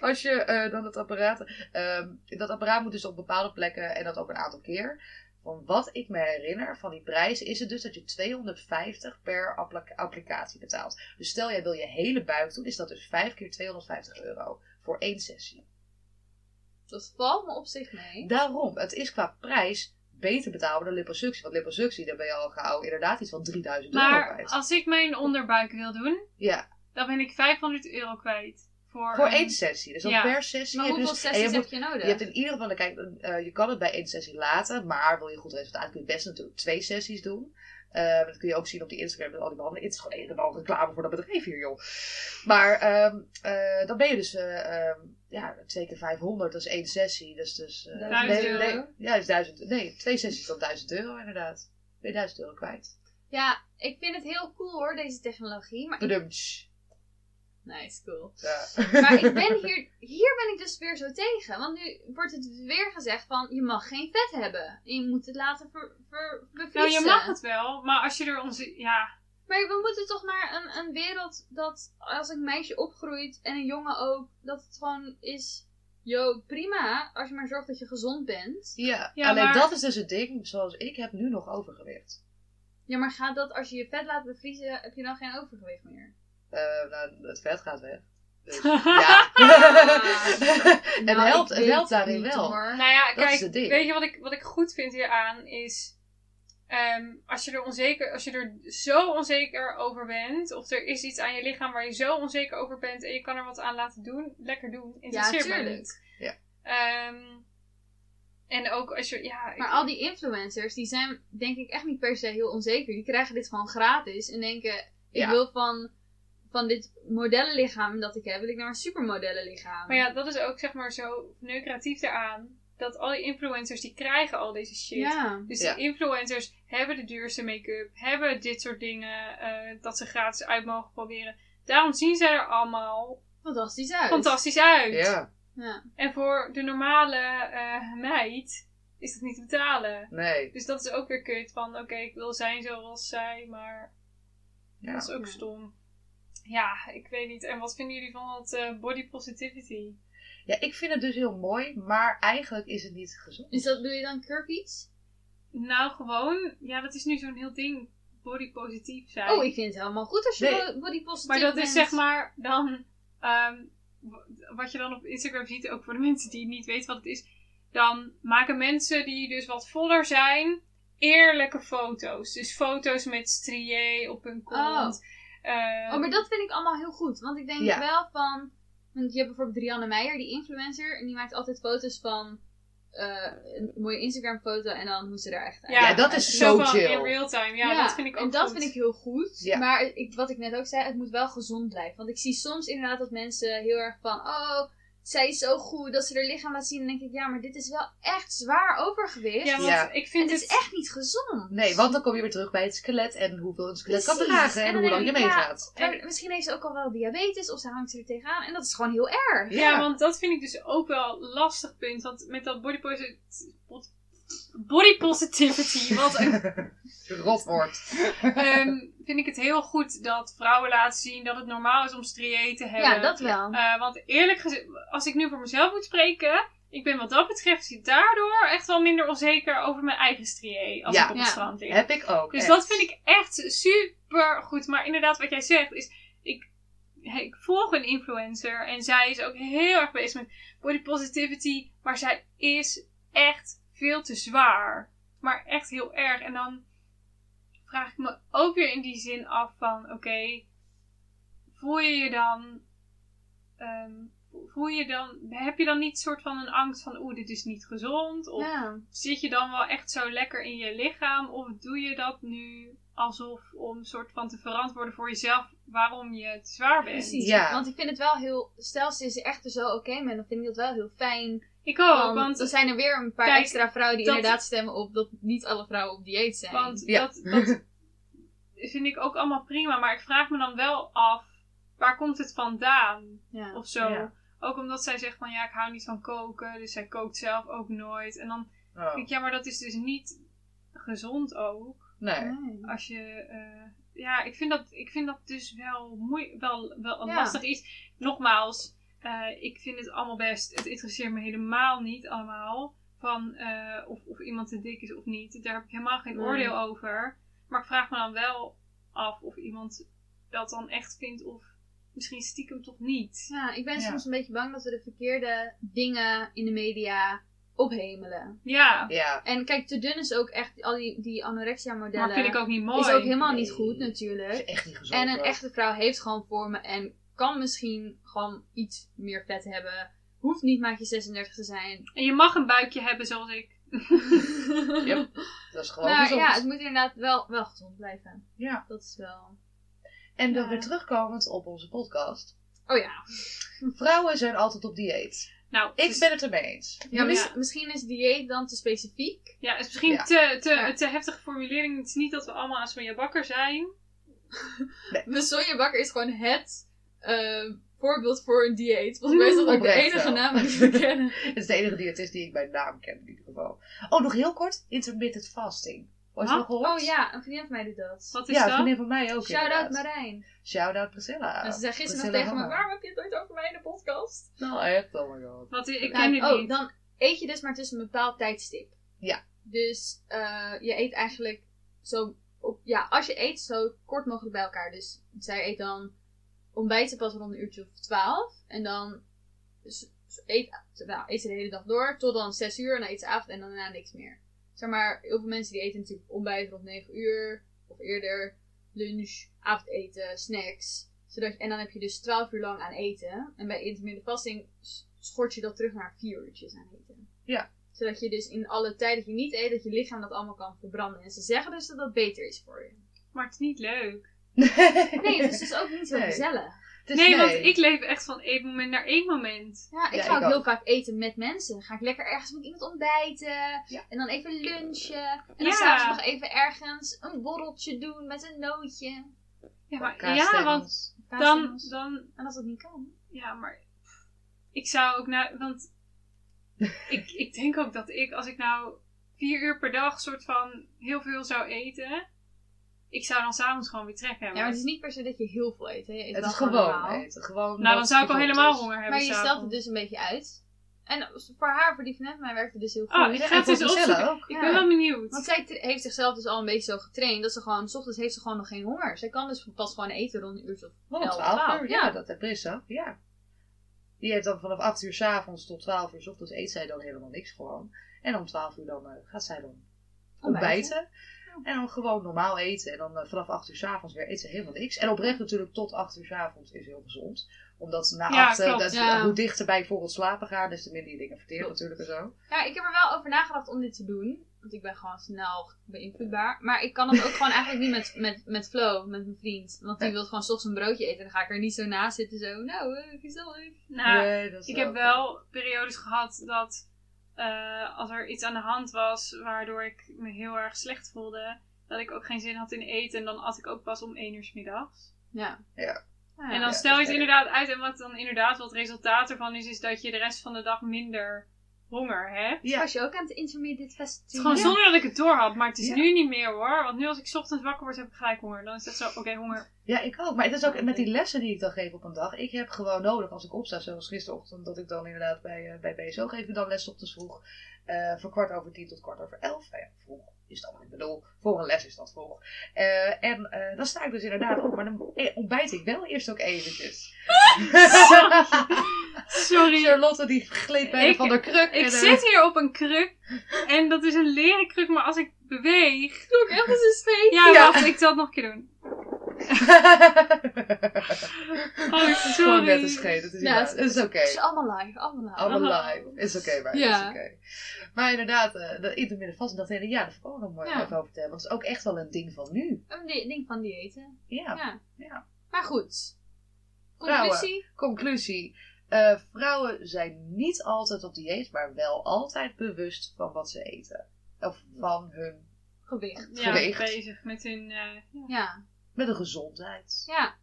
als je eh, dan het apparaat... ehm, dat apparaat moet dus op bepaalde plekken en dat ook een aantal keer. Van wat ik me herinner van die prijs is het dus dat je 250 per appli- applicatie betaalt. Dus stel jij wil je hele buik doen, is dat dus 5 keer 250 euro voor één sessie. Dat valt me op zich mee. Daarom, het is qua prijs beter betaalbaar dan liposuctie. Want liposuctie, daar ben je al gauw inderdaad iets van 3000 euro Maar kwijt. als ik mijn onderbuik wil doen, Ja, dan ben ik 500 euro kwijt. Voor, voor een- één sessie. Dus dan Ja. per sessie. Maar heb je hoeveel dus- je sessies heb je nodig? Je hebt in ieder geval, kijk, eh, je kan het bij één sessie laten, maar wil je goed resultaat, kun je best natuurlijk twee sessies doen. Eh, dat kun je ook zien op die Instagram met al die behandelingen. Het is gewoon een en al reclame voor dat bedrijf hier, joh. Maar ehm, eh, dan ben je dus eh, ehm, ja, twee keer 500, dat is één sessie. Dus, dus, eh, Duizend nee, ja, is duizend, nee, twee sessies dan 1000 euro inderdaad. Ben je 1000 euro kwijt. Ja, ik vind het heel cool hoor, deze technologie. Maar ik... Nice, cool. Ja. Maar ik ben hier, hier ben ik dus weer zo tegen. Want nu wordt het weer gezegd van, je mag geen vet hebben. En je moet het laten ver, ver, bevriezen. Nou, je mag het wel, maar als je er onze... Ja, Maar we moeten toch naar een, een wereld dat als een meisje opgroeit en een jongen ook, dat het gewoon is, yo, prima, als je maar zorgt dat je gezond bent. Ja, Ja, alleen maar- dat is dus het ding, zoals ik heb nu nog overgewicht. Ja, maar gaat dat als je je vet laat bevriezen, heb je dan geen overgewicht meer? Eh, nou, het vet gaat weg. Dus, ja. het Nou, helpt, het helpt daarin wel. hoor. nou ja, Dat is kijk, het ding. weet je wat ik, wat ik goed vind hieraan is... ehm, als, je er onzeker, als je er zo onzeker over bent, of er is iets aan je lichaam waar je zo onzeker over bent en je kan er wat aan laten doen, lekker doen. Ja, Interesseert me tuurlijk. Ja. Ehm, en ook als je, ja, ik- Maar al die influencers, die zijn denk ik echt niet per se heel onzeker. Die krijgen dit gewoon gratis en denken, ik Ja. wil van, van dit modellenlichaam dat ik heb, wil ik naar een supermodellenlichaam. Maar ja, dat is ook zeg maar zo neukratief eraan. dat al die influencers die krijgen al deze shit. Ja. Dus Ja. die influencers hebben de duurste make-up, hebben dit soort dingen eh, dat ze gratis uit mogen proberen. Daarom zien zij er allemaal Fantastisch uit. fantastisch uit. Ja, Ja. En voor de normale eh, meid is dat niet te betalen. nee. Dus dat is ook weer kut van oké, ik wil zijn zoals zij, maar Ja. dat is ook Ja. stom. Ja, ik weet niet. En wat vinden jullie van het eh, body positivity? ja, ik vind het dus heel mooi, maar eigenlijk is het niet gezond. Is dat, doe je dan curvies? Nou, gewoon, ja, dat is nu zo'n heel ding, body positief zijn. Oh, ik vind het helemaal goed als je Nee. body positief Maar dat bent. is zeg maar dan, ehm, wat je dan op Instagram ziet, ook voor de mensen die niet weten wat het is. Dan maken mensen die dus wat voller zijn, eerlijke foto's. Dus foto's met strié op hun kont. Eh, Oh, maar dat vind ik allemaal heel goed. Want ik denk Ja. wel van... Want je hebt bijvoorbeeld Rianne Meijer, die influencer. En die maakt altijd foto's van... eh, een mooie Instagram foto en dan hoe ze er echt uit. Ja, dat is zo van chill. in real time. Ja, dat vind ik ook En dat goed. vind ik heel goed. Ja. Maar ik, wat ik net ook zei, het moet wel gezond blijven. Want ik zie soms inderdaad dat mensen heel erg van... Oh, zij is zo goed dat ze haar lichaam laat zien. En dan denk ik, ja, maar dit is wel echt zwaar overgewicht. Ja, want Ja. ik en vind het het... is echt niet gezond. Nee, want dan kom je weer terug bij het skelet en hoeveel een skelet kan dragen en, En hoe lang je ja, meegaat. Maar misschien heeft ze ook al wel diabetes of ze hangt er tegenaan. En dat is gewoon heel erg. Ja. Ja. want dat vind ik dus ook wel een lastig punt. Want met dat body, posi- body positivity, wat een Rotwoord. Ehm, vind ik het heel goed dat vrouwen laten zien dat het normaal is om strié te hebben. Ja, dat wel. Eh, want eerlijk gezegd, als ik nu voor mezelf moet spreken, ik ben wat dat betreft daardoor echt wel minder onzeker over mijn eigen strié als Ja. ik op het Ja. strand lig. Heb ik ook. Dus echt. dat vind ik echt super goed. Maar inderdaad, wat jij zegt is, ik, ik volg een influencer en zij is ook heel erg bezig met body positivity, maar zij is echt veel te zwaar. Maar echt heel erg. En dan vraag ik me ook weer in die zin af van, oké, voel je je dan, ehm, voel je dan, heb je dan niet soort van een angst van, oeh, dit is niet gezond? Of Ja. zit je dan wel echt zo lekker in je lichaam? Of doe je dat nu alsof om soort van te verantwoorden voor jezelf waarom je te zwaar bent? Precies. Ja. Want ik vind het wel heel... Stel ze is er echt er zo oké mee, dan vind ik dat wel heel fijn. Ik ook, Want want, er zijn er weer een paar Kijk, extra vrouwen die dat- inderdaad stemmen op dat niet alle vrouwen op dieet zijn. want Ja. dat, dat vind ik ook allemaal prima. Maar ik vraag me dan wel af, waar komt het vandaan? ja. Of zo. Ja. Ook omdat zij zegt van ja, ik hou niet van koken, dus zij kookt zelf ook nooit. En dan Oh, denk ik, ja, maar dat is dus niet gezond ook. nee. Nee. Als je, eh, ja, ik vind dat, ik vind dat dus wel, moe wel, wel een Ja. lastig iets. Nogmaals, eh, ik vind het allemaal best. Het interesseert me helemaal niet allemaal. Van eh, of, of iemand te dik is of niet. Daar heb ik helemaal geen Nee. oordeel over. Maar ik vraag me dan wel af of iemand dat dan echt vindt of misschien stiekem toch niet. Ja, ik ben Ja. soms een beetje bang dat we de verkeerde dingen in de media ophemelen. Ja, Ja. En kijk, te dun is ook echt, al die, die anorexia modellen maar vind ik ook niet mooi. is ook helemaal Nee. niet goed Dat natuurlijk. is echt niet gezond. En een hoor. echte vrouw heeft gewoon vormen en kan misschien gewoon iets meer vet hebben. Hoeft niet maatje 36 te zijn. En je mag een buikje hebben zoals ik. Yep. Dat is gewoon maar gezond. ja, het moet inderdaad wel, wel gezond blijven. Ja. Dat is wel... En dan Ja. weer terugkomend op onze podcast. Oh ja. Vrouwen zijn altijd op dieet. Nou, Ik dus- ben het ermee eens. ja, mis- Ja. Misschien is dieet dan te specifiek. Ja, het is misschien Ja. te, te, Ja. te heftige formulering. Het is niet dat we allemaal aan Sonja Bakker zijn. De Sonja Bakker is gewoon het eh, voorbeeld voor een dieet. Volgens mij is dat ook de enige wel. naam die we kennen. Het is de enige diëtist die ik bij naam ken in ieder geval. Oh, nog heel kort. Intermittent fasting. Ooit nog gehoord? Oh ja, een vriendin van mij doet dat. Wat is Ja, een dat? vriendin van mij ook Shout-out inderdaad. Marijn. Shout-out Priscilla. en ze zei gisteren nog Priscilla tegen me, waarom heb je het nooit over mij in de podcast? Nou echt, oh my god. Wat, ik ken het oh, niet. dan eet je dus maar tussen een bepaald tijdstip. Ja. Dus eh, je eet eigenlijk zo, op, ja, als je eet, zo kort mogelijk bij elkaar. Dus zij eet dan ontbijten pas rond een uurtje of twaalf. En dan dus, eet, nou, eet ze de hele dag door tot dan zes uur. En dan eet ze avond en dan daarna niks meer. Zeg maar, heel veel mensen die eten natuurlijk ontbijt rond 9 uur of eerder. Lunch, avondeten, snacks. Zodat, en dan heb je dus 12 uur lang aan eten. En bij intermittent fasting schort je dat terug naar 4 uurtjes aan eten. Ja. Zodat je dus in alle tijd dat je niet eet, dat je lichaam dat allemaal kan verbranden. En ze zeggen dus dat dat beter is voor je. Maar het is niet leuk. Nee, het is dus ook niet zo Nee. gezellig. Het is- Nee, want ik leef echt van één moment naar één moment. Ja, ik Ja, ga ik ook heel ook. vaak eten met mensen. Dan ga ik lekker ergens met iemand ontbijten. Ja. En dan even lunchen. En dan Ja. s'avonds nog even ergens een borreltje doen met een nootje. Ja, maar, ja want dan, dan, En als dat niet kan. ja, maar ik zou ook nou, want ik, ik denk ook dat ik, als ik nou vier uur per dag soort van heel veel zou eten, ik zou dan s'avonds gewoon weer trek Ja, hebben. maar het is niet per se dat je heel veel eet. Hè. Je eet Het is gewoon eten. Gewoon nou, dan zou ik al helemaal is. honger hebben. Maar je stelt het dus een beetje uit. En voor haar, voor die vriendin van mij, werkt het dus heel goed. Oh, ik Ja, ga het dus opzoeken. ook. Ik Ja. ben wel benieuwd. Want zij heeft zichzelf dus al een beetje zo getraind dat ze gewoon, s ochtends heeft ze gewoon nog geen honger. Zij kan dus pas gewoon eten rond een uur of Oh, 11, 12 12, uur. ja. Ja, dat heb Brissa. Ja. Die heeft dan vanaf 8 uur s avonds tot 12 uur s ochtends eet zij dan helemaal niks gewoon. En om 12 uur dan eh, gaat zij dan ontbijten. En dan gewoon normaal eten. En dan eh, vanaf 8 uur s avonds weer eet ze helemaal niks. En oprecht natuurlijk tot 8 uur s avonds is heel gezond. Omdat na Ja, 8, eh, klopt. dat, Ja. hoe dichter bij bijvoorbeeld slapen gaan, des te minder je dingen verteert Klopt. natuurlijk en zo. Ja, ik heb er wel over nagedacht om dit te doen. Want ik ben gewoon snel beïnvloedbaar. Maar ik kan het ook gewoon eigenlijk niet met, met, met Flo, met mijn vriend. Want die wil gewoon 's ochtends een broodje eten. En dan ga ik er niet zo naast zitten zo, nou, eh, gezellig. Nou, Nee, dat is Ik heb wel periodes gehad dat eh, als er iets aan de hand was waardoor ik me heel erg slecht voelde, dat ik ook geen zin had in eten en dan at ik ook pas om 1 uur 's middags. Ja. Ja. En dan ja, stel je het inderdaad uit en wat dan inderdaad wat het resultaat ervan is, is dat je de rest van de dag minder honger hebt. Ja, Was je ook aan het intermediate fast Het is gewoon zonder dat ik het door had, maar het is Ja. nu niet meer hoor. Want nu als ik 's ochtends wakker word, heb ik gelijk honger. Dan is het zo, oké, honger. Ja, ik ook. Maar het is ook met die lessen die ik dan geef op een dag. Ik heb gewoon nodig als ik opsta, zoals gisterochtend, dat ik dan inderdaad bij, eh, bij BSO geef ik dan les op vroeg. eh van kwart over tien tot kwart over elf. Nou ja, vroeg is dat ik bedoel. Voor een les is dat vroeg. Eh, en eh, dan sta ik dus inderdaad op, maar dan eh, ontbijt ik wel eerst ook eventjes. Sorry. Charlotte die gleed bijna Ik- van de kruk. Ik eh, zit hier op een kruk en dat is een leren kruk, maar als ik beweeg... Doe ik echt als een zweet. Ja, ik zal het nog een keer doen. Oh, Gewoon sorry. net een scheet. Het is, Ja, het. Het is oké. Het is allemaal live, allemaal live. Allemaal live. Is oké, maar Ja. is oké. Maar inderdaad, eh de intermittent vast, dat hele, ja, daar heb ik ook nog mooi Ja. even over vertellen. Want het is ook echt wel een ding van nu. Een di- ding van diëten. Ja. Ja. Ja. Maar goed. Vrouwen. Conclusie? Conclusie. Eh, vrouwen zijn niet altijd op dieet, maar wel altijd bewust van wat ze eten. Of van hun, Gewicht. Ja, Geweegd. bezig met hun... eh, ja. Ja. met hun gezondheid. Ja.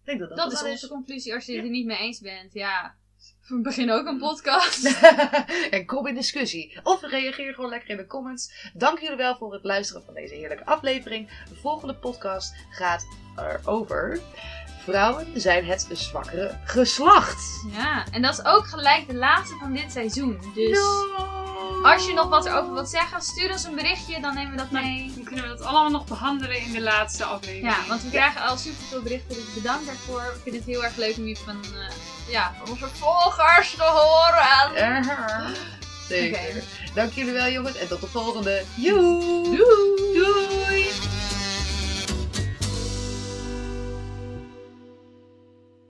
Ik denk dat dat, Dat is onze conclusie als je het er niet mee eens bent. Ja. We beginnen ook een podcast. en kom in discussie. Of reageer gewoon lekker in de comments. Dank jullie wel voor het luisteren van deze heerlijke aflevering. De volgende podcast gaat erover. Vrouwen zijn het zwakkere geslacht. Ja. En dat is ook gelijk de laatste van dit seizoen. Dus als je nog wat erover wilt zeggen, stuur ons een berichtje. Dan nemen we dat mee. Dan kunnen we dat allemaal nog behandelen in de laatste aflevering. Ja, want we krijgen al superveel berichten. Dus bedankt daarvoor. We vinden het heel erg leuk om je van, eh, ja, van onze volgers te horen. Zeker. Dank jullie wel jongens en tot de volgende. Joe! Doei!